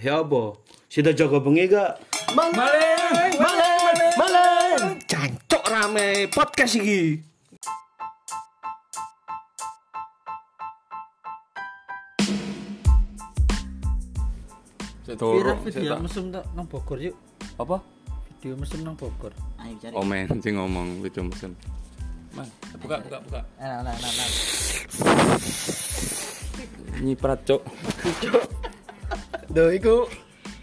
ya apa? Sida jaga bengi gak? Maleng, maleng, maleng. Cancok rame podcast iki. Video mesum tak nang Bogor yuk. Apa? Video mesum nang Bogor. Ayo cari. Omen sing ngomong video mesin. Man, buka buka buka. Enak enak enak. Nyiprat, Cuk. Duh, iku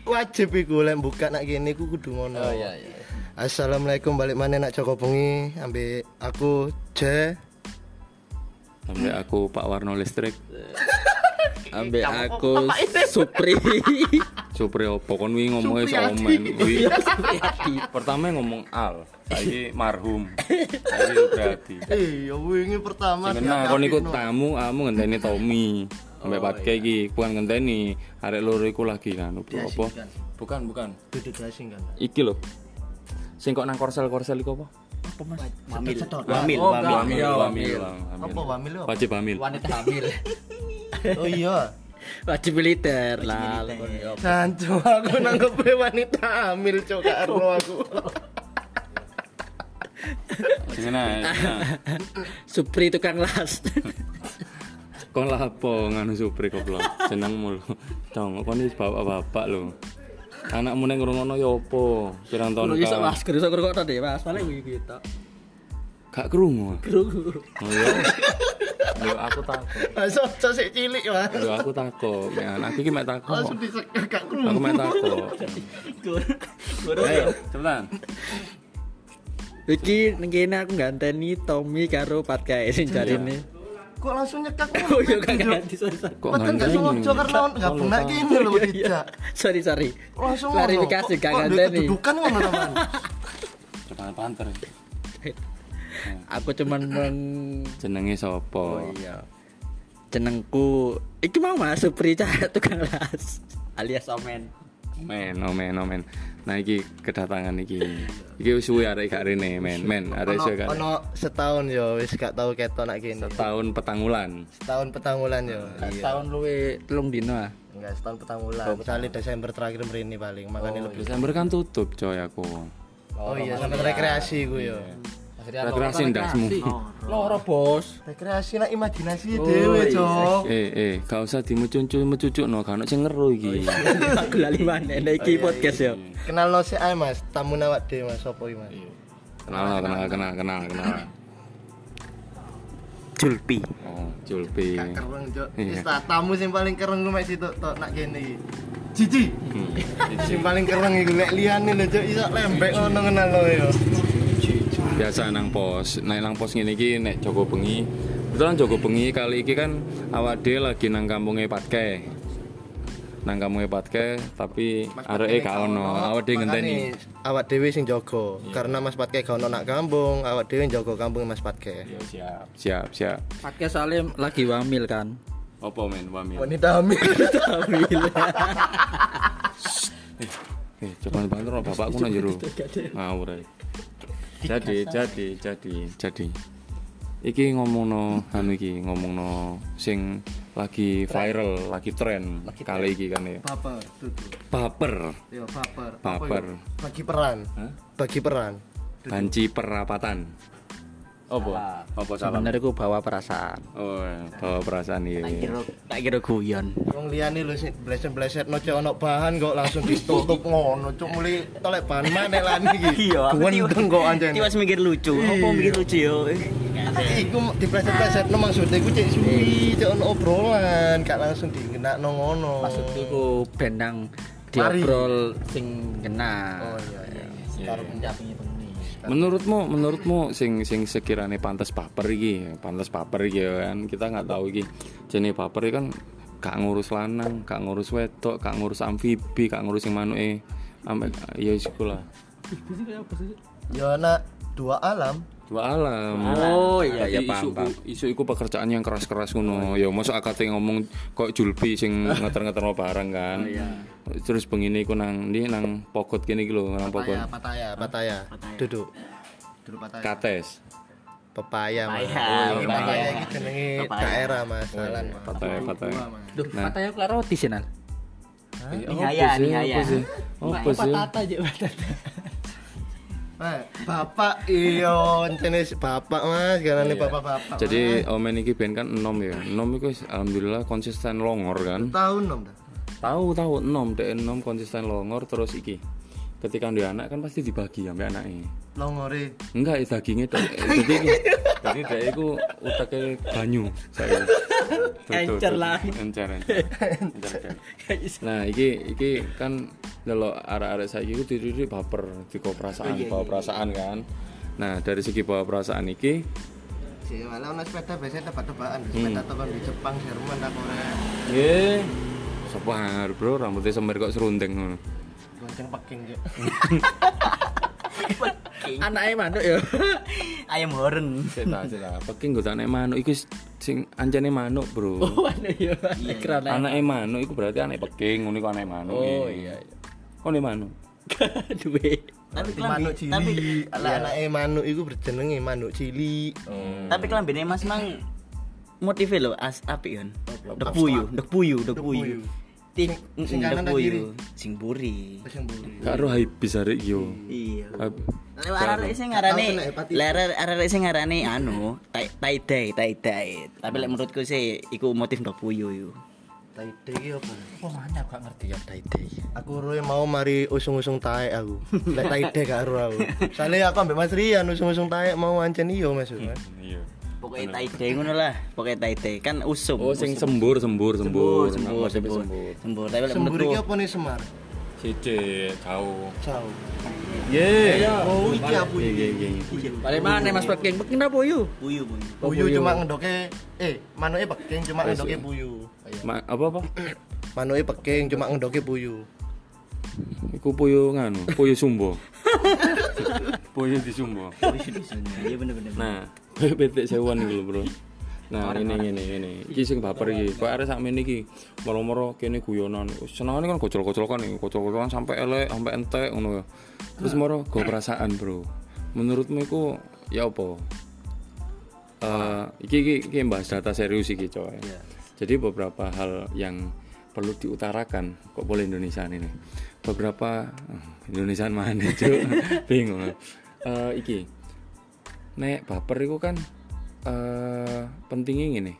wajib iku lek buka nak gini iku kudu ngono. Oh iya iya. Assalamualaikum balik mana nak Joko Bengi ambek aku J. Sampai aku Pak Warno listrik. Ambek aku Supri. Supri opo kon wingi ngomongnya soal omen. Wi. Pertama ngomong al, saiki marhum. Saiki Supriyadi. Eh, ya wingi pertama kena kon iku tamu, kamu ngenteni Tommy. Sampai patke iki, bukan ngenteni arek loro iku lagi kan. Apa? Bukan, bukan. duduk asing kan. Iki lho. Sing kok nang korsel-korsel iku apa? Apa Mas? Wamil. Wamil, Oh, wamil. Wamil, Iya, wamil, wamil. Apa wamil apa? Wajib hamil. Wanita hamil. Oh iya. Wajib militer lah. Sancu aku nanggep wanita hamil cok karo aku. Kena. Supri tukang las. Kon lah apa nganu supri goblok. Jenengmu lho. Dong, kon iki bapak-bapak lho. Anakmu ning ngrungono ya apa? Pirang tahun Lu iso ka? Mas, gak iso ngrungokno deh Mas. Paling iki kita. Gak krungu. Krungu. Oh iya. Lho aku takut. Masa sik cilik Mas. Lho aku takut. Ya, aku iki mek takut. Langsung disekak gak Aku krungu. mek takut. Ayo, cepetan. Iki ning kene aku ganteni Tommy karo Pat kae sing jarine. Kok langsung nyekak Oh iya gak ganti sorry sorry. Kok gak ngandani? sengaja karena gak benak gini loh tidak. Sorry sorry. Langsung Klarifikasi gak ganteni. Kedudukan ngono teman. Panter. Aku cuman meng Jenenge sapa? iya. Jenengku iki mau Mas Supri tukang las alias Omen. Men, omen, omen. Nah iki kedatangan iki. Iki wis suwe arek gak rene, men. Men, arek suwe gak. ono setahun yo wis gak tau ketok nak gini. Tahun petangulan. Setahun petangulan yo. Iya. Tahun luwe telung dino ah. Enggak setahun petangulan. Misalnya Desember terakhir merini paling makanya lebih. Desember kan tutup coy aku. Oh iya sampai rekreasi gue yo. Rekreasi ndasmu. Loro bos. Rekreasi nak imajinasi dhewe, Cok. Eh, eh, gak usah dimucucu mecucuk no, kan sing ngeru iki. Aku lali mana nek iki podcast yo. Kenal no si ae Mas, tamu nawak dhewe Mas sopo iki Mas? Kenal, kenal, kenal, kenal, kenal. Julpi. Oh, Julpi. Gak kereng, Cok. Iya. Wis tamu sing paling kereng gue mek situ tok nak kene iki. Cici. Hmm. Sing paling kereng iku lek liyane lho, Cok, iso lembek ngono kenal lo yo. Biasa nang pos. Nek nang pos ngene iki nek Joko Bengi. Kebetulan Joko Bengi kali iki kan awak dhewe lagi nang kampunge Patke. Nang kampunge Patke tapi areke gak ono. Awak dhewe ngenteni. Awak dhewe sing jaga. Karena Mas Patke gak ono nak kampung, awak dhewe jaga kampung Mas Patke. Ya siap. Siap, siap. Podcast Salim lagi wamil kan. Apa men wamil? Wanita hamil. Wamil. Eh, coba bantu bapakku nang jero. Ngawur ae. Jadi, jadi, jadi, jadi. Iki ngomongno anu iki, ngomongno sing lagi viral, lagi tren kali iki kan ya. Baper. Baper, Yo baper. baper. Bagi peran. Hah? Bagi peran. Banci perapatan. Apa? Apa salah? Sebenarnya aku bawa perasaan. Oh, bawa perasaan iya. iya. Tak kira guyon. Wong liyane lho sing bleset-bleset no cek ono bahan kok langsung ditutup ngono cuk muli tolek bahan maneh lan iki. Iya, aku Gendeng kok anjen. Tiwas mikir lucu. Apa mikir lucu yo? Iku dipleset-pleset no maksudnya iku cek suwi cek ono obrolan gak langsung digenakno ngono. Maksudku ku benang diobrol sing kena. Oh iya iya. Karo penghuni. Menurutmu, menurutmu sing sing sekiranya pantas baper iki, pantas baper iki ya kan. Kita nggak tahu iki. Jenis baper iki kan gak ngurus lanang, gak ngurus wedok, gak ngurus amfibi, gak ngurus sing manuke. Ambek ya iku lah. Ya nak dua alam. Dua alam. Oh iya iya Tapi paham. isu, iku pekerjaan yang keras-keras ngono. Ya mosok akate ngomong kok julbi sing ngeter-ngeter barang kan. Terus begini iku nang ndi nang pokot kene iki lho, nang pokot. Pataya, pataya. Duduk. Duduk pataya. Kates. Pepaya, Mas. Pepaya, Oh, iya, pepaya. Pepaya iki jenenge Pepaya. daerah, Mas. Salan. Mas. Pataya, pataya. Duh, katanya kelar roti sih. Eh, Nihaya, nihaya. Sih? patata aja patata bapak iyo jenis bapak mas karena Iya. bapak-bapak Jadi Omen iki ben kan enom ya. Enom iku wis alhamdulillah konsisten longor kan. tahun dong dah. Tahu tahu enom dek enom konsisten longor terus iki. Ketika dia anak kan pasti dibagi ambek anaknya. longore Enggak, ya dagingnya tok. Eh, Jadi jadi dia iku utake banyu saya. Encer lah. Encer. encer. Encer. Nah, iki iki kan delok arek-arek saiki ku titik baper, diko perasaan, bawa perasaan kan. Nah, dari segi bawa perasaan iki sih malah ono sepeda biasanya tebak-tebakan sepeda tekan di Jepang Jerman tak Korea nggih sebar bro rambutnya semir kok serundeng ngono. Gonceng peking Cuk. anaknya manuk ya Ayam horn. Seta seta. Peking anake manuk iku sing anjane manuk, Bro. oh manuk ya Anake manuk iku berarti anak peking, ngono iku anake manuk. oh iki. iya Oh, ini manuk. duwe Tapi manuk kelambi, tapi cili ala anake manuk iku berjenenge manuk cili tapi kelambine Mas Mang motive lho as apik kan. Dek puyu, dek puyu, dek puyu. Tik Sing kanan ta kiri? sing buri. wis yang buri Karo habis arek yo. Iya. Arek sing ngarani, Tahu kena hepatitis. ler arek sing ngarani anu, tai tai dye, tai. Tapi lek menurutku sih iku motif dek puyu yo. taide iki apa oh mana gak ngerti ya taide aku roe mau mari usung-usung taek aku lek taide gak ero aku soalnya aku ambek Mas Rian usung-usung taek mau ancen iyo Mas Mas Iya. Pokoknya tai dye ngono lah, pokoknya tai dye kan usum. Oh, sing sembur, sembur, sembur. sembur, sembur, motifnya sembur. Sembur, tapi lek sembur iki apa nih Semar Sithik, jauh. Ciao Ye. oh iki aku Iya, iki iya, iya. Balik mana Mas Peking? Peking apa yuk? puyu puyu. Puyu cuma ngedoke eh manuke peking cuma ngedoke puyu Ma- apa apa? manuke peking cuma ngedoke puyu Iku puyu nganu, puyu sumbo. puyu di sumbo. Iya bener bener. Nah, betek sewan lho, Bro. Nah, ini ini ini. Iki sing baper iki. Kok arek sakmene iki moro-moro kene guyonan. Senengane kan gocol-gocolokan iki, gocol-gocolokan sampai elek, sampai entek ngono ya. Terus moro go perasaan, Bro. Menurutmu iku ya apa? Eh, iki iki iki bahas data serius iki, coy. Jadi beberapa hal yang perlu diutarakan kok boleh Indonesia ini beberapa eh, Indonesia mana cuy bingung Eh, iki nek baper iku kan eh pentingnya ngene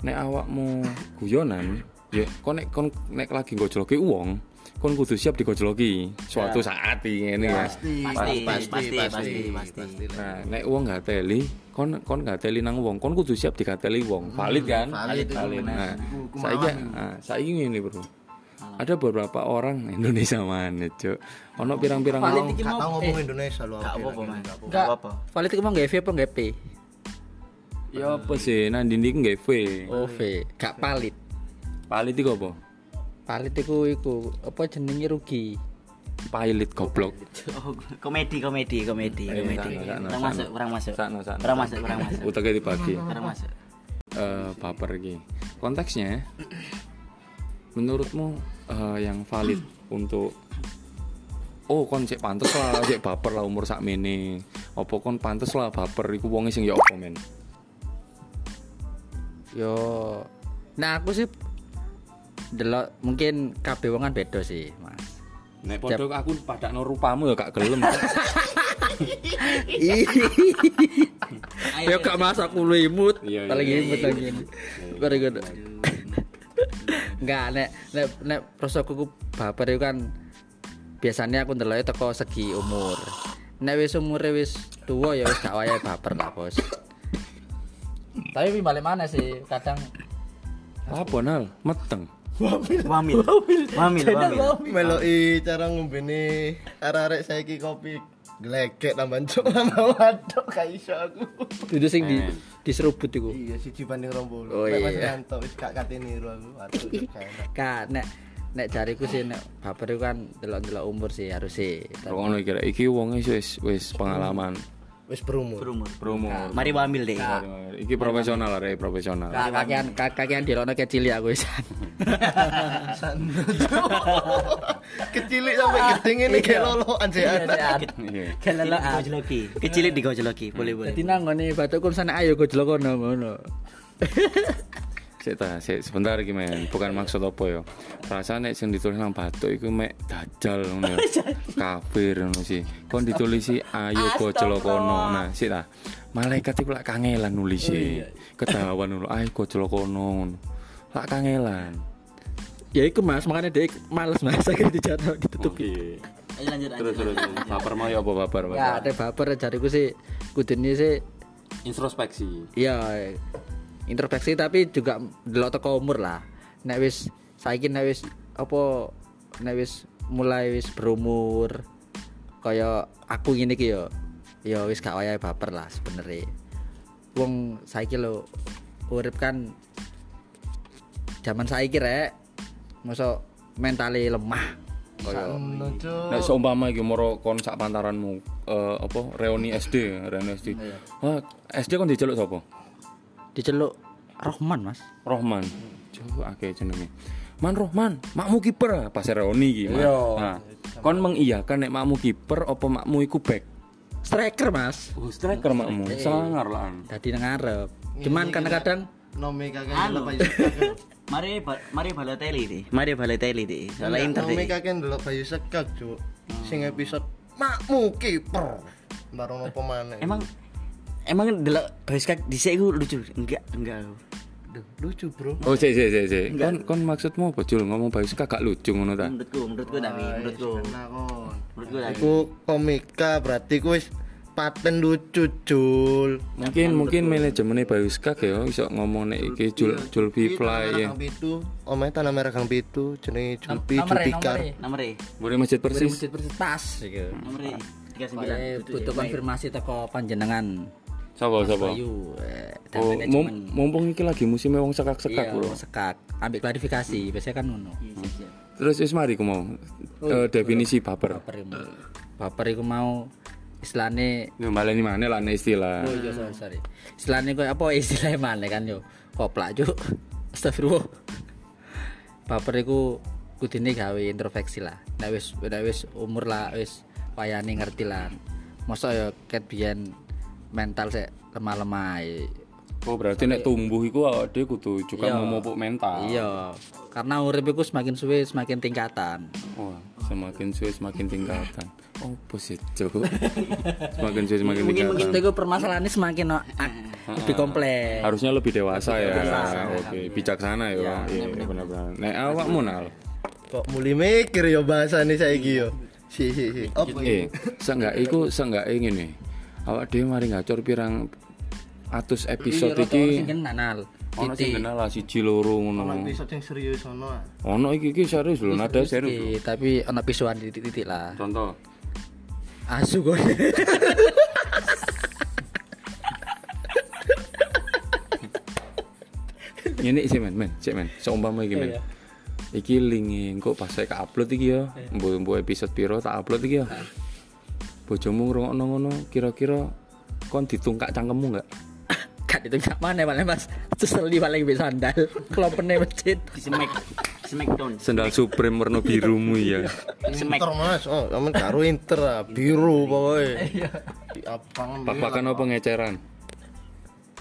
nek awakmu guyonan ya kon nek kon nek lagi gojloki uang kon kudu siap digojloki suatu saat iki ngene ya pasti. Pasti, pasti, pasti, pasti. nah nek uang gak teli kon kon gak teli nang uang kon kudu siap digateli uang. Valid kan? valid itu valid. bener. nah ini. nah saiki ngene bro ada beberapa orang Indonesia mana cuk ono pirang-pirang orang gak mau tau ngomong Indonesia lu Gak. Gak apa-apa. Enggak. apa. Valid itu mau nggak V apa nggak P? ya apa sih nanti ini nggak V Oh V, gak palit. valid itu apa Palit iku iku apa jenenge rugi. pilot goblok Oh, komedi, komedi, komedi, Ayo, komedi. Kurang sakno. masuk, kurang masuk. Kurang masuk, kurang masuk. utaknya dibagi Kurang masuk. eh baper iki. Konteksnya menurutmu eh, yang valid untuk Oh kon cek pantes lah, cek baper lah umur sakmene. Apa kon pantes lah baper iku wonge sing ya apa men? Yo, nah aku sih delok mungkin kabeh wong kan beda sih, Mas. Nek padha aku padakno rupamu ya gak gelem. Ya gak masak aku lu imut. Iya, lagi iya, Enggak, nek nek nek prosoku ku baper itu kan biasanya aku ndelok teko segi umur. Nek wis umure wis tua ya wis gak wayahe baper lah, Bos. Tapi balik mana sih kadang apa nal? Meteng. Wamil. Wamil, wamil. Meloi cara ngombene arek-arek saiki kopi glegek tambahan cuk lama wadok gak iso aku. duduk sing di diseruput iku. Iya siji banding 20. Oh, Nek Mas iya. Ranto wis gak kate niru aku. Kak, nek nek jariku sih nek baper itu kan delok-delok umur sih harus sih. Ngono kira iki wonge wis wis pengalaman. Wis berumur. Berumur. Promo. Mari wamil deh. Iki profesional arek profesional. Kak, kakean kak- kakean dilokno kecil ya aku. Kecilik sampai gedeng ini kayak loloan sih anak. Iya. Kecilik digojloki. Kecilik digojloki. Boleh, boleh. Dadi nang ngene sana ayo gojlok kono ngono. Sik ta, sik sebentar iki men, bukan maksud apa ya. Perasaan nek sing ditulis nang batuk iku mek dajal ngono. Kafir ngono sih. Kon ditulis si ayo gojlo kono. Nah, sik ta. Malaikat iku lak kangelan nulis sih. Kedawan ngono, ayo gojlo kono ngono. Lak kangelan. Ya iku Mas, makanya dia males Mas akhirnya dicatat ditutupi. Ayo lanjut Terus terus terus. baper mau ya apa baper baper. Ya, ada baper jariku sih kudune sih Introspeksi. Iya, introspeksi tapi juga delok teko umur lah. Nek wis saiki nek wis apa nek wis mulai wis berumur kaya aku ngene iki ya. Ya wis gak wayahe baper lah sebenarnya. Wong saiki lho urip kan zaman saiki rek mosok mentale lemah kaya. Nek seumpama iki moro kon sak pantaranmu eh, apa reuni SD, reuni SD. Wah, SD kon diceluk sapa? Diceluk Rohman Mas. Rohman. Coba akeh jenenge. Man Rohman, makmu kiper pas reuni iki. Iya. Nah, kon mengiyakan nek makmu kiper apa makmu iku back? Striker Mas. Oh, striker makmu. Sangar lah. Dadi nang ngarep. Cuman kadang-kadang Nomi kakek Anu. Mari ba- mari Balotelli deh. Mari Balotelli deh. Soalnya Inter Nomi deh. kakek delok Bayu Sekak, Cuk. Sing episode makmu kiper. Baru mau pemane. Emang emang delok Baskak dhisik iku lucu. Enggak, enggak. Duh, lucu, Bro. Oh, sik sik sik sik. Kon kon maksudmu apa Jul ngomong bagus gak lucu ngono ta? Menurutku, menurutku tapi menurutku. Kon. Menurutku tapi. Iku komika berarti ku wis paten lucu, Jul. Mungkin mungkin manajemennya Bayu Skak ya iso ngomong nek iki Jul Jul Fly ya. Kang Pitu, omahe tanah merah Kang Pitu, jenenge Julpi Julpikar. Nomor E. Boleh masjid persis. Masjid persis pas gitu. Nomor E. 39. Saya butuh konfirmasi teko panjenengan. Sapa sapa? Ayu, eh, Oh, mum- mumpung iki lagi musim wong sekak-sekak Iya, bro. sekak. Ambil klarifikasi, biasanya kan ngono. Terus wis mari ku mau Eh, definisi baper. Baper iku. Baper iku mau istilahnya Yo baleni mana lah istilah. Oh iya sorry, sorry. Istilahnya kok apa istilahnya mana kan yo. Koplak juk. Astagfirullah. Baper iku kudune gawe introspeksi lah. Nek wis nek wis umur lah wis wayane ngerti lah. Masa ya ket biyen mental sik lemah-lemah. Oh berarti nek tumbuh iku awake dhewe kudu juga Iya. memupuk mental. Iya, karena urip iku semakin suwe semakin tingkatan. Wah, semakin suwe semakin tingkatan. Oh, sih, Cuk? semakin suwe semakin Mungkin tingkatan. begitu iku permasalahannya semakin no, ak- lebih kompleks. Harusnya lebih dewasa ya. Oke, bijaksana ya. Iya, benar-benar. Nek awakmu nal. Kok muli mikir ya bahasane saiki yo. Si si si. Apa Eh, seenggak iku seenggak ngene. Awak dhewe mari ngacor pirang atus episode iki. Sing kenal. Ono sing kenal lah siji loro ngono. episode yang serius ono ah. Ono iki iki serius lho, nada serius. lho. Iki, tapi ono pisuan titik-titik lah. Contoh. Asu kok. Ini sih men, men, sih men. Seumpama iki men. Iki lingi kok pas saya upload iki ya. Mbok mbok episode piro tak upload iki ya. Bojomu ngrungokno ngono, kira-kira kon ditungkak cangkemmu enggak? Gak mana paling Mas. Seseli paling bisa sandal. Kelopene masjid. Di smack smackdown. Sendal Supreme warna birumu ya. Inter Mas. Oh, kamu karo Inter ah, biru pokoknya. Di abang Pak-pakan apa ngeceran?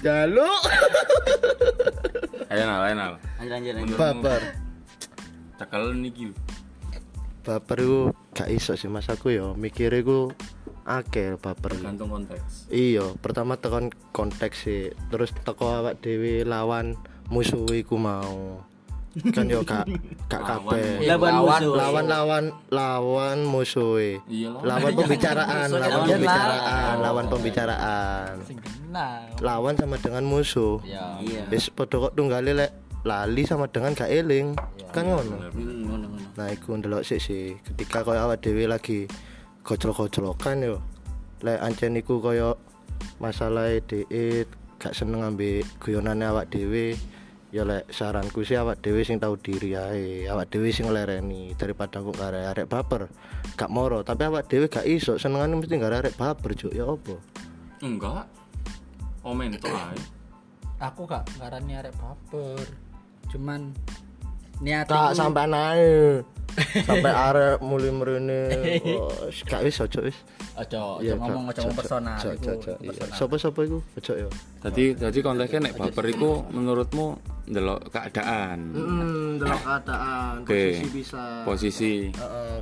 Jaluk. Ayo nal, ayo nal. Baper. Cekelen iki. Baper iku gak iso sih Mas aku yo mikir iku akeh baper. iku. Gantung konteks. Iya, pertama tekan konteks sih, terus teko awak dhewe lawan musuh iku mau. Kan yo gak gak kabeh. Lawan musuh. Lawan lawan lawan musuhe. Iya lah. Lawan pembicaraan, lawan Lawan pembicaraan, lawan pembicaraan. Lawan sama dengan musuh. Ya. Iya. Wis padha kok tunggale lek lali sama dengan gak eling. Kan ngono. Nah, iku ndelok sik sih. Ketika koyo awak dhewe lagi gojlok-gojlokan yo. Lek ancen iku koyo masalah dhek gak seneng ambek guyonane awak dhewe. Ya lek saranku sih awak dhewe sing tahu diri ae. Awak dhewe sing nglereni daripada kok gak arek baper. Gak moro, tapi awak dhewe gak iso senengane mesti gak arek baper, Juk. Ya opo? Enggak. Omen to ae. Aku gak ngarani arek baper. Cuman niat Tak sampean ae. sampai arek mulai mrene oh, gak wis ojo wis. Ojo, ojo Iya, ngomong ojo ngomong personal. iya. Sapa-sapa iku? Ojo ya Tadi tadi konteksnya nek baper iku menurutmu ndelok keadaan, hmm delok keadaan Oke. bisa. Posisi.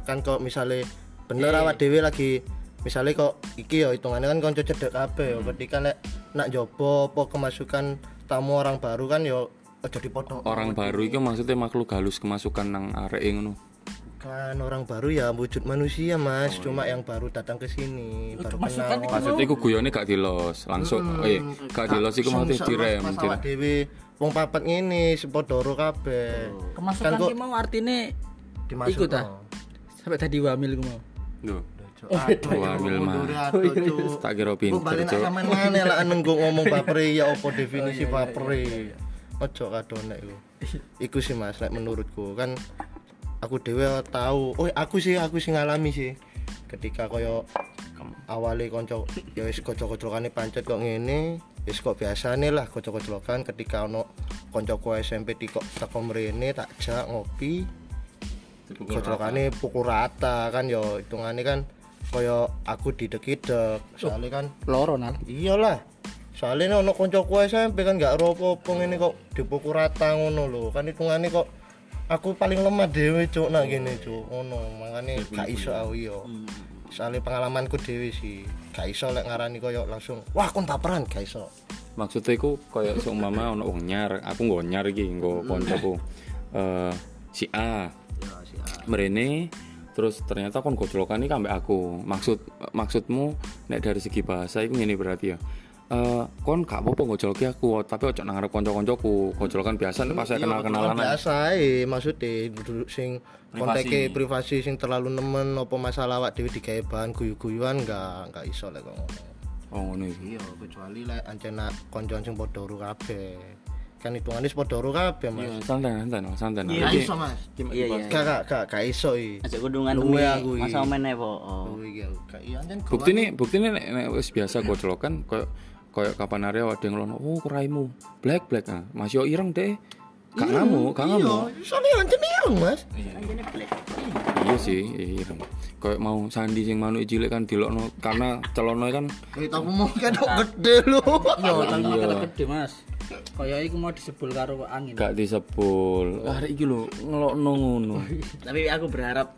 Kan kok misalnya bener awak dhewe lagi misalnya kok iki ya hitungannya kan konco cedek kabeh ya. Ketika nek nak jopo apa kemasukan tamu orang baru kan ya aja Orang baru itu maksudnya makhluk halus kemasukan nang arek ngono. kan orang baru ya wujud manusia mas. Cuma yang baru datang ke sini baru kenal. Maksudnya iku guyone gak dilos, langsung eh gak dilos iku maksudnya direm, awak dhewe wong papat ngene sepadoro kabeh. Kemasukan Kan ki mau artine dimasuk iku ta. Sampai tadi wamil ku mau. Duh, Aduh, Wamil mah. tak kira pinter, balik nak Cuk. sampean mana lah nenggo ngomong bapre ya apa definisi bapre. Ojo kadone iku. Iku sih Mas lek menurutku kan aku dhewe tahu. Oh, aku sih aku sih ngalami sih. Ketika koyo awale konco ya wis kocok-kocokane pancet kok ngene, wis kok biasane lah kocok-kocokan ketika ono koncoku SMP tikok teko mrene tak jak ngopi kocokane pukul rata kan yo hitungane kan koyo aku didek-dek soalnya kan Loro nal. iyalah soalnya ono koncoku SMP kan gak ero apa ngene kok dipukul rata ngono lho. Kan hitungane kok aku paling lemah dhewe cuk nak gini cuk. Ngono makane gak iso aku yo soalnya pengalamanku dhewe sih gak iso lek ngarani koyo langsung wah kon baperan. Gak iso. Maksudnya iku koyo seumpama ono wong nyar, aku nggo nyar iki nggo koncoku. Eh si A. Mrene terus ternyata kon gojlokan iki ambek aku. Maksud maksudmu nek dari segi bahasa iku ngene berarti ya. Eh kon gak apa-apa gojloki aku, tapi ojo nang ngarep kanca-kancaku. Gojlokan biasa nek pas saya kenal-kenalan. biasa ae maksudnya duduk sing konteke privasi sing terlalu nemen apa masalah awak dhewe digawe bahan guyu-guyuan enggak enggak iso lek kok ngono Oh ngono iki. iya kecuali lek ancen nak koncoan sing padha ro kabeh kan hitungane padha ro kabeh mas Iya, santai santai no, santai no. Iya, iso mas Iya iya. gak gak gak gak iso iki Ajak kudungan iki. masa omen po. Oh. Luwe iki aku iya ancen Bukti nih, bukti nih nek, wis biasa gojlokan koyo koyo kapan hari ada yang ngelono, oh keraimu, black black ah, masih yo ireng deh, gak ngamuk, gak ngamuk. iya soalnya ancen ireng mas Iya sih, iya, ireng. Koyo mau sandi sing manuk cilik kan dilokno karena celono kan kita mau kedok gede lho Iya, tapi kata gede Mas. Kaya iku mau disebul karo angin. gak disebul. Arek iki lho ngelokno ngono. Tapi aku berharap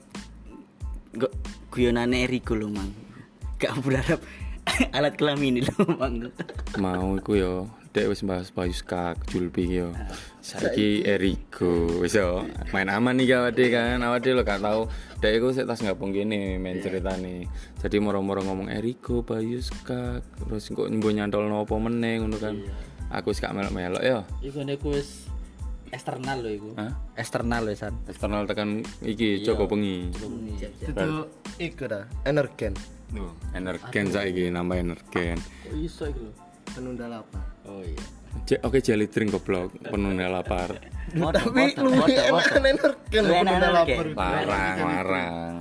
guyonane Eriko lho, Mang. Gak berharap alat kelamin lho, Mang. Mau iku yo, dek wis bahas Bayu Skak, Julbi yo. Saiki Eriko, wis yo. Main aman nih awake kan, awake lo gak tau. Dek iku sik tas ngapung kene main ceritane. Jadi moro-moro ngomong Eriko, Bayu Skak, terus kok nyembo nyantolno apa meneh ngono kan. Aku sik gak melok-melok yo. Iku niku wis eksternal lho iku. Hah? Eksternal wisan. Eksternal tekan iki Joko Bengi. itu iku dah energen Tuh, energen saiki nambah energen. Kok iso iku lho? penunda lapar Oh iya. J- Oke jelly drink goblok, penunda lapar. tapi luwih enakan energen penunda lapar energen. larang larang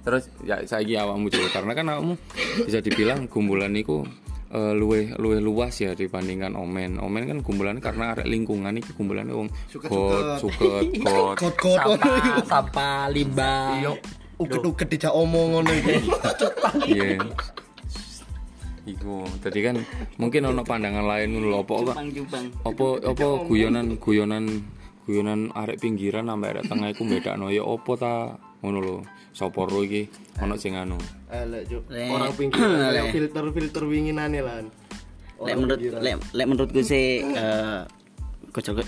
terus ya saiki awakmu juga karena kan awakmu bisa dibilang gumbulan niku eh, luwih luwih luas ya dibandingkan omen omen kan gumbulannya karena arek lingkungan iki gumbulannya wong got suket got kot-kot Sampah, sampah, limbah. Uget-uget dijak omong ngono iki. iya iku tadi kan mungkin ono pandangan lain ngono apa apa Jupang-jupang. apa apa guyonan guyonan guyonan arek pinggiran sampai arek tengah iku bedakno ya apa ta ngono lho sapa ro iki ono sing anu Elek, Cuk. Lek. Orang pinggir lek filter-filter winginane lan. Lek menurut lek, lek menurutku sih eh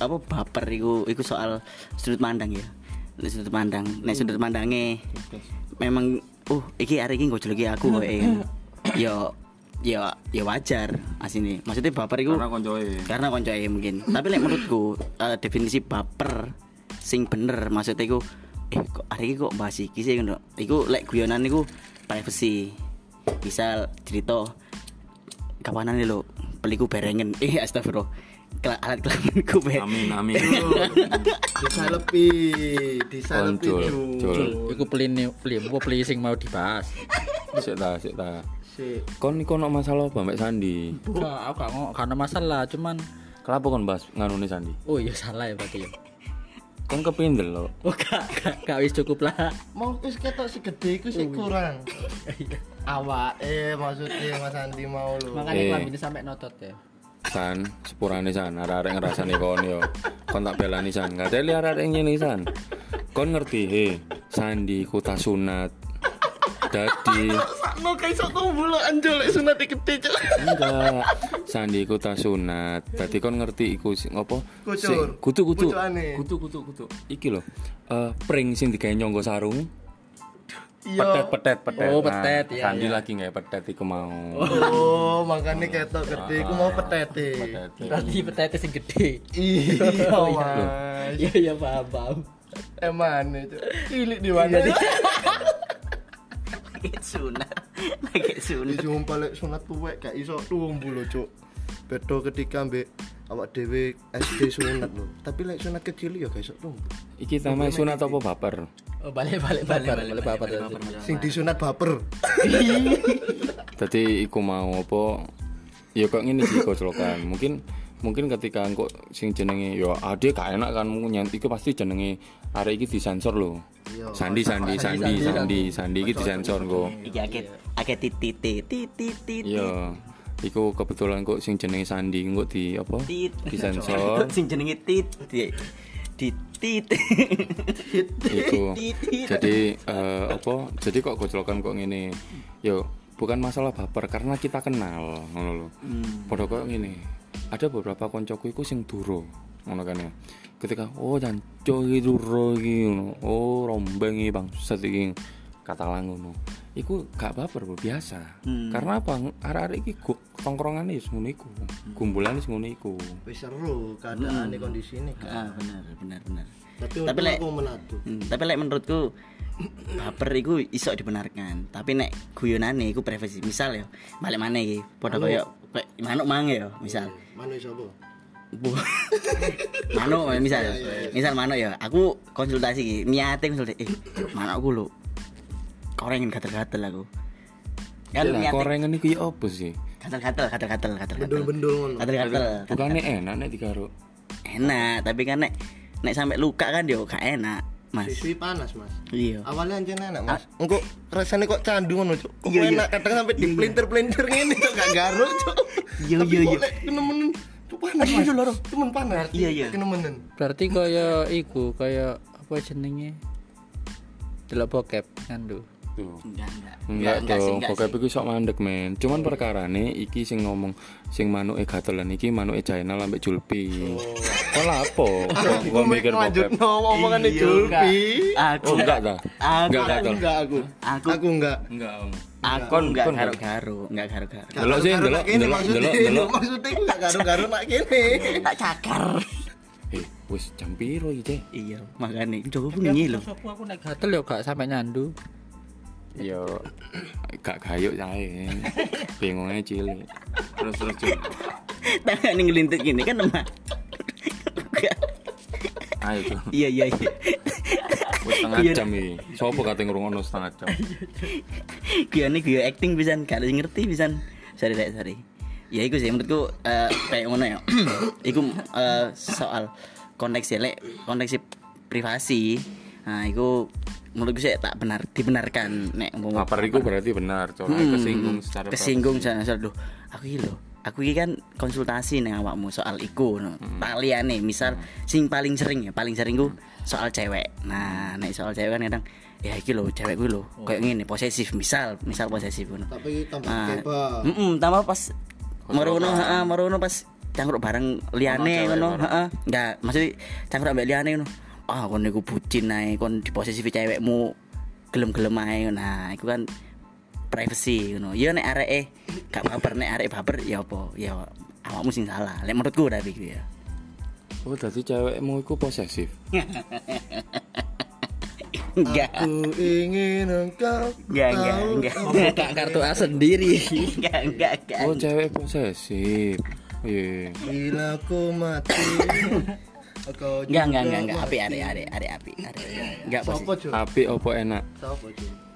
apa baper iku iku soal sudut pandang ya. Lek sudut pandang, nek sudut pandange memang uh iki hari iki gojloki aku kok. Yo yo yo wajar asine. Maksudnya baper iku karena koncoe. karena koncoe mungkin. Tapi lek menurutku eh, definisi baper sing bener maksudnya iku eh kok hari ini kok bahas iki sih ngono. Iku lek guyonan iku privacy. Bisa cerita kapanan nih lo beliku berengen. Eh astagfirullah Kela- alat kelaminku be amin amin Bisa lebih, bisa lebih. Cul. Iku peli peli apa peli sing mau dibahas. sik ta sik ta Si kon iku ono masalah apa mbak Sandi Enggak, aku gak ngomong karena masalah, cuman kenapa kon bahas nganune Sandi oh iya salah ya berarti ya. kan kepindel lo Oh gak, gak, gak wis cukup lah. Mau wis ketok si gede iku sih kurang. Awak eh maksudnya Mas Andi mau lu. Makanya Eh. kelambine sampai notot ya. San sepurane san arek-arek ngrasani kon yo. Kon tak belani san. Gak ada arek ngene san. Kon ngerti he sandi kuta sunat. Dadi. Sakno kayak sok kumpul anjol sunat cok. enggak. Sandi kuta sunat. Dadi kon ngerti iku sing apa? Kucur. kutu kutu kutu kutu kutu iki lho. Eh pring sing digawe nyonggo sarung Iya. petet petet petet Oh, petet, iya, sandi iya. lagi nggak petet iku mau Oh, makanya ketok gede iku mau petete. Petet. Berarti petete sing gede. Iya, Mas. Iya iya paham paham. Eman itu. Cilik di mana? lagi sunat lagi sunat Dijumpa lek sunat tuwek gak iso tumbuh lho, Cuk. Beda ketika mbek awak dhewe SD sunat lho. Tapi lek sunat kecil ya iso tumbuh. iki tamai sunat apa baper Oh balik balik balik balik bapak Sing disunat baper. Tadi iku mau apa? Ya kok ngene sih koclokan. Mungkin mungkin ketika engko sing jenenge ya ade gak enak kan nyanti iku pasti jenenge arek iki disensor lho. Sandi sandi sandi sandi sandi iki disensor engko. iki akeh akeh titit titit titit Ya iku kebetulan kok sing jenenge sandi engko di apa? tit. Disensor. sing jenenge tit di di tit. Iku. Jadi eh, apa? Jadi kok gojlokan kok ngene. Yo bukan masalah baper karena kita kenal ngono lho. Padha kok ngene. Ada beberapa koncoku iku sing duro ngono kan ya. Ketika oh janco iki duro iki ngono. Oh rombeng iki bangsat iki. Kata ngono iku gak baper bro. Biasa. Karena apa? Arek-arek iki go- tongkrongane wis ngono iku. Gumbulane wis ngono iku. Wis seru keadaane kondisine kan. ah benar benar benar Tapi Tapi lek- menadu. Hmm, tapi lek menurutku baper iku iso dibenarkan. Tapi nek guyonane iku privasi misal ya balik mana iki padha koyo kayak manuk mange ya misal. Manu sapa? Bu. manuk misal. Misal manuk ya aku konsultasi iki. Niate konsultasi eh manukku lho korengin gatel-gatel aku kan lah niate korengan iki ya apa sih gatel-gatel gatel-gatel gatel-gatel Bendul-bendul ngono. gatel-gatel bukannya enak nek digaro enak tapi kan nek nek sampai luka kan yo gak enak mas Siswi panas, Mas. iya Awalnya anjir enak, Mas. Engko rasanya kok candu ngono, Cuk. Kok Iya, iya. enak kadang sampai diplinter-plinter ngene, Cuk, gak garuk, Cuk. Iya, iya, iya. lek kenemenen, Cuk, panas, Mas. Temen panas. Iya, iya. Kenemenen. Berarti kaya iku kaya apa jenenge? Delok bokep kan tuh. tuh enggak enggak Enggak enggak pokoknya sih. iki sok mandek men. Cuman perkarane iki sing ngomong sing manuke gatelan iki manuke Jainal ambek Julpi. Kok lapo? Kok kok mikir bokep? Iya, Julpi. aku Oh enggak dah. Aku Enggak Aku gatel. enggak aku. Aku enggak. Enggak, Om. aku enggak garu-garu enggak garu-garu Delok sih, Garuk-garuk delok, delok, delok, delok. Maksudnya enggak garuk-garuk nak kene. tak cakar Eh, wis jam piro iki, iya makanya coba bunyi loh Aku aku nek gatel yo gak sampai nyandu. Yo gak gayuk cae. Bingungnya cilik. Terus terus Cuk. tangan yang ngelintik gini kan lemah Ayo, Cuk. iya iya iya Wis setengah Iya. jam iki. Sopo kate ngrungokno setengah jam? gue nih gue acting bisa gak ada ngerti bisa sorry Rek, sorry ya itu sih menurutku eh, kayak ngono ya itu eh, soal koneksi lek koneksi privasi nah itu menurutku sih tak benar dibenarkan. Nek Baper iku berarti benar, Cuk. Hmm, Kesinggung secara kesinggung sana duh aku iki lho aku iki kan konsultasi nih awakmu soal iku no. tak liyane misal sing paling sering ya paling sering ku soal cewek. Nah nek soal cewek kan kadang ya iki lho cewek gue lho kayak ngene posesif misal misal posesif ngono. Tapi tambah Ah, keba. Mm tambah pas marono heeh marono pas cangkruk bareng cewek ngono heeh. Enggak maksudnya cangkruk ambek liyane ngono ah kon niku bucin ae kon diposesif cewekmu gelem-gelem ae nah iku kan privacy ngono ya nek areke gak baper nek arek baper ya apa ya awakmu sing salah lek menurutku tapi iku ya Oh, dadi cewekmu iku posesif. enggak Aku ingin engkau enggak enggak enggak Buka kartu A sendiri. enggak enggak enggak Oh, cewek posesif. Iya. Bila aku mati. Enggak enggak enggak enggak api arek arek arek api arek enggak posesif Cuk? Api opo enak? Sopo, Cuk?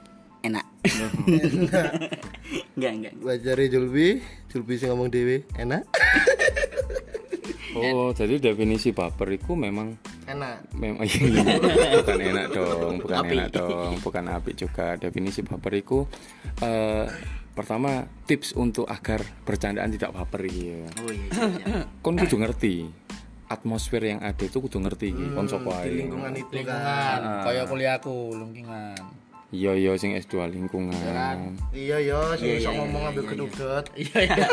enak. Enggak enggak Wajari Julbi, Julbi sing ngomong dewe, enak. Oh, jadi definisi baper iku memang enak. Memang bukan enak dong bukan Apik. enak dong bukan apik juga. Definisi baper itu eh, pertama tips untuk agar bercandaan tidak baper ya oh iya, iya, iya. kon kudu ngerti atmosfer yang ada itu kudu ngerti iki kon sapa di ae lingkungan itu lingkungan. kan. Kaya kuliahku lingkungan. Iya iya sing S2 lingkungan. Iya iya sing Iya, iso iya, ngomong iya, ambil iya, kedudet iya iya.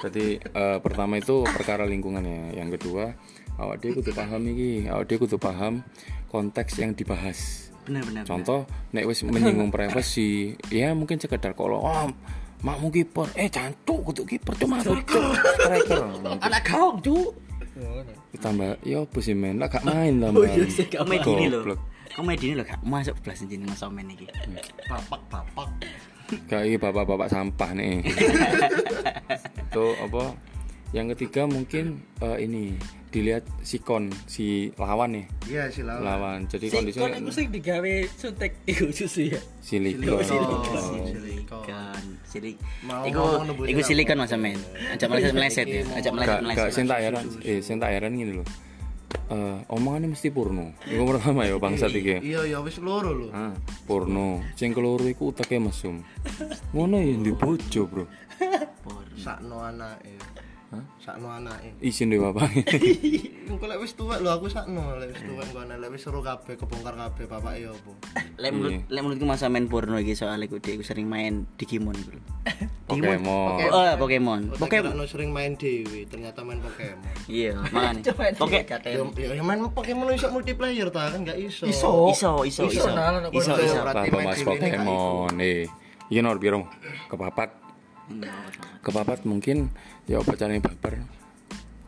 Berarti eh, pertama itu perkara lingkungan ya. Yang kedua, awak dia kudu paham iki, awak dia kudu paham konteks yang dibahas. bener bener bener. Contoh, nek wis menyinggung privasi, ya mungkin sekedar kalau oh, makmu kiper, eh cancuk kudu kiper cuma cuk, striker. anak gaung cu Ditambah, ya apa sih men, lah gak main tambah. komedi ini loh Goblok. komedi ini loh gak masuk belas jadi mas Omen ini bapak bapak Kayak iki bapak-bapak sampah nih. Tuh apa? Yang ketiga mungkin eh, ini dilihat sikon si lawan nih, iya sih lawan lawan. Jadi kon kondisinya iku sing digawe suntik iku susu ya silikon. silikon silik Mau iku iku silikon mas Omen ajak meleset meleset ya ajak meleset Gak, gak meleset sing tak heran, eh sing tak heran gini loh. Eh, omongannya mesti purno. Iku pertama ya bangsat iki. iya iya wis loro lho Ah, purno. Sing keloro iku utake mesum. Ngono ya di bojo, Bro. sakno anake sakno anake. Isin deh bapak. engko lek wis tuwek lho aku sakno lek wis tuwek engko lek wis seru kabeh kebongkar kabeh bapak ya apa. Lek menurut lek menurutku mas Omen porno iki soalnya iku dia iku sering main Digimon iku lho Pokemon. oh Pokemon. Pokemon Pokemon. no sering main dewe ternyata main Pokemon. Iya makanya. Poke ya, ya, ya main Pokemon iso multiplayer ta kan gak iso. Iso. iso iso iso nah, nah, iso Iso, iso main Mas Pokemon. Eh, iya nor biro. Kepapat. Kepapat mungkin ya apa caranya baper.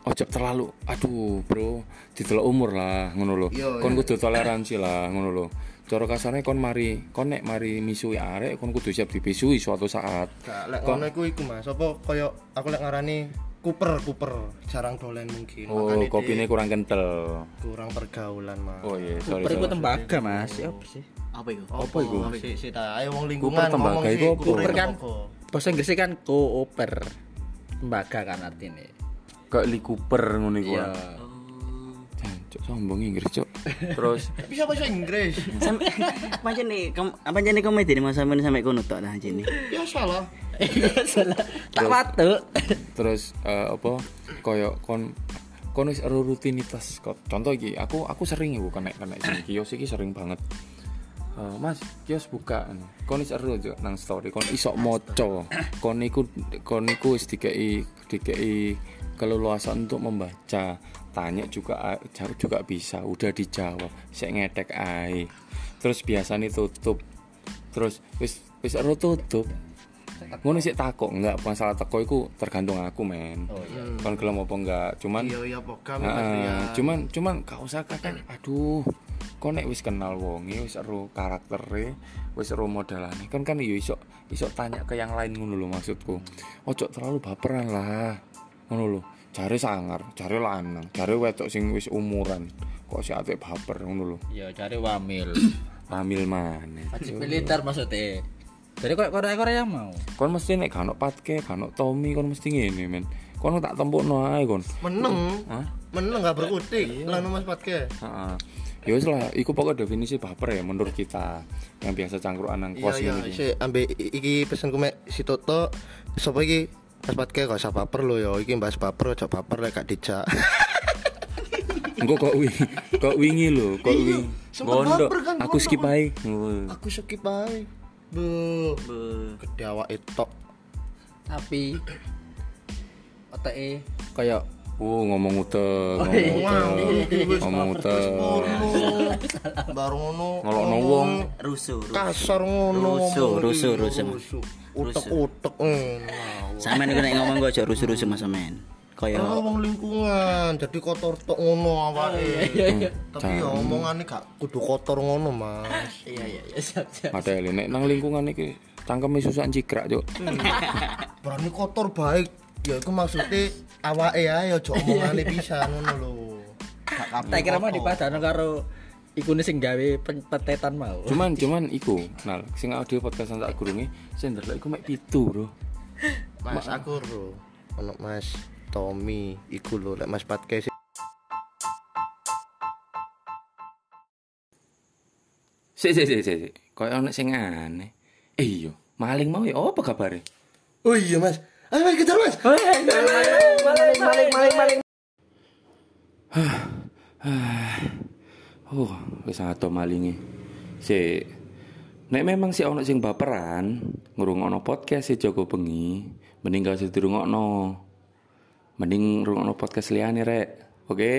Ojo terlalu, aduh bro, didelok umur lah, ngono lho. Iya, Kon kudu toleransi lah, ngono lho. Cara kasarnya kon mari, kon nek mari misui arek, kon kudu siap dipisui suatu saat. Gak, lek ngono iku iku Mas. Apa kaya aku lek ngarani Cooper, Cooper jarang dolen mungkin. Oh, Makanya kopine kurang kental. kurang pergaulan, Mas. Oh iya, sorry. Iku sorry. tembaga mas ya apa sih apa iku Apa iku? Si si ta, ayo wong lingkungan Cooper tembaga apa? Cooper kan? Bahasa Inggrisnya kan cooper. Tembaga kan artinya. Kayak Lee Cooper ngono iku. iya. Jancuk sombong Inggris, Cuk. Terus? Bisa bahasa Inggris. aja nih kamu apa aja nih komedi nih mas? Omen sampai kono tok lah aja nih. Ya salah. salah. Tak watu terus eh, apa? Koyo kon kon wis rutinitas kok contoh iki aku aku sering iku kena kena sing kios iki sering banget Eh, mas kios buka kon wis ero jo nang story kon iso moco. Kon iku kon iku wis dikei dikei keleluasan untuk membaca. Tanya juga juga bisa. Udah dijawab. Saya ngedek ae. Terus biasanya tutup. Terus wis wis ero tutup. Ngono sih takok. Enggak masalah teko iku tergantung aku men. Oh iya. Kon gelem apa enggak. Cuman Iya iya Nah, cuman cuman gak usah kakak aduh kok nek wis kenal wonge wis ero karaktere wis ero modelane kan kan yo iso iso tanya ke yang lain ngono lho maksudku. Ojo terlalu baperan lah. Ngono lho. Jare sangar jare lanang jare wedok sing wis umuran. Kok si ate baper ngono lho. Ya cari wamil. Hamil maneh. Wajib militer maksudnya. Jadi kok Korea Korea mau? Kon mesti nek ono patke ono Tommy kon mesti ngene men. Kon tak tempukno ae kon. Meneng. Hah? Meneng gak berkutik. Lah Mas Patke. Heeh. Ya wis lah, iku pokok definisi baper ya menurut kita yang biasa cangkruan nang Iya kos iya, ini. si ambe iki pesenku mek si Toto. Sapa iki? Mas Patke gak usah baper lo ya. Iki bahas baper aja baper lek gak dijak. Engko kok wi kok wingi lho, kok wingi. sempet Gondok, kan, aku skip ae. Aku skip ae. Bu, Be- gede awake tok. tapi oke kayak Oh, ngomong uteng, ngomong Wow, uteng. wis Ngomong ngono. Baru ngono. Ngelokno ngomong wong. rusuh rusuh. Kasar ngono. Rusuh, ngomong rusuh, rusuh. Utek-utek. ngono. Sampeyan iku nek ngomong kok aja rusuh-rusuh Mas Omen. Kaya wong lingkungan, jadi kotor tok ngono awake. Tapi ya omongane gak kudu kotor ngono, Mas. iya iya iya siap siap Padahal nek nang lingkungan iki cangkeme susah cikrak, Cuk. Berani kotor baik ya aku maksudnya awal ya, aja omongane bisa ngono lo tak kira mah dipadano karo iku sing gawe petetan mau. Cuman cuman iku nah, sing audio podcast tak kurungi sing ndelok iku mek pitu bro. Mas aku bro. Ono Mas Tommy iku lo lek Mas podcast. Si, si, si, si. Kayak ono sing aneh. Eh yo, maling mau ya apa kabar? Oh iya Mas, Ayo mas kejar mas. Oh, wis ato malinge. Sik. Nek memang si ono sing baperan, ngrungokno podcast si Joko Bengi, mending gak usah dirungokno. Mending ngrungokno podcast liyane rek. Oke?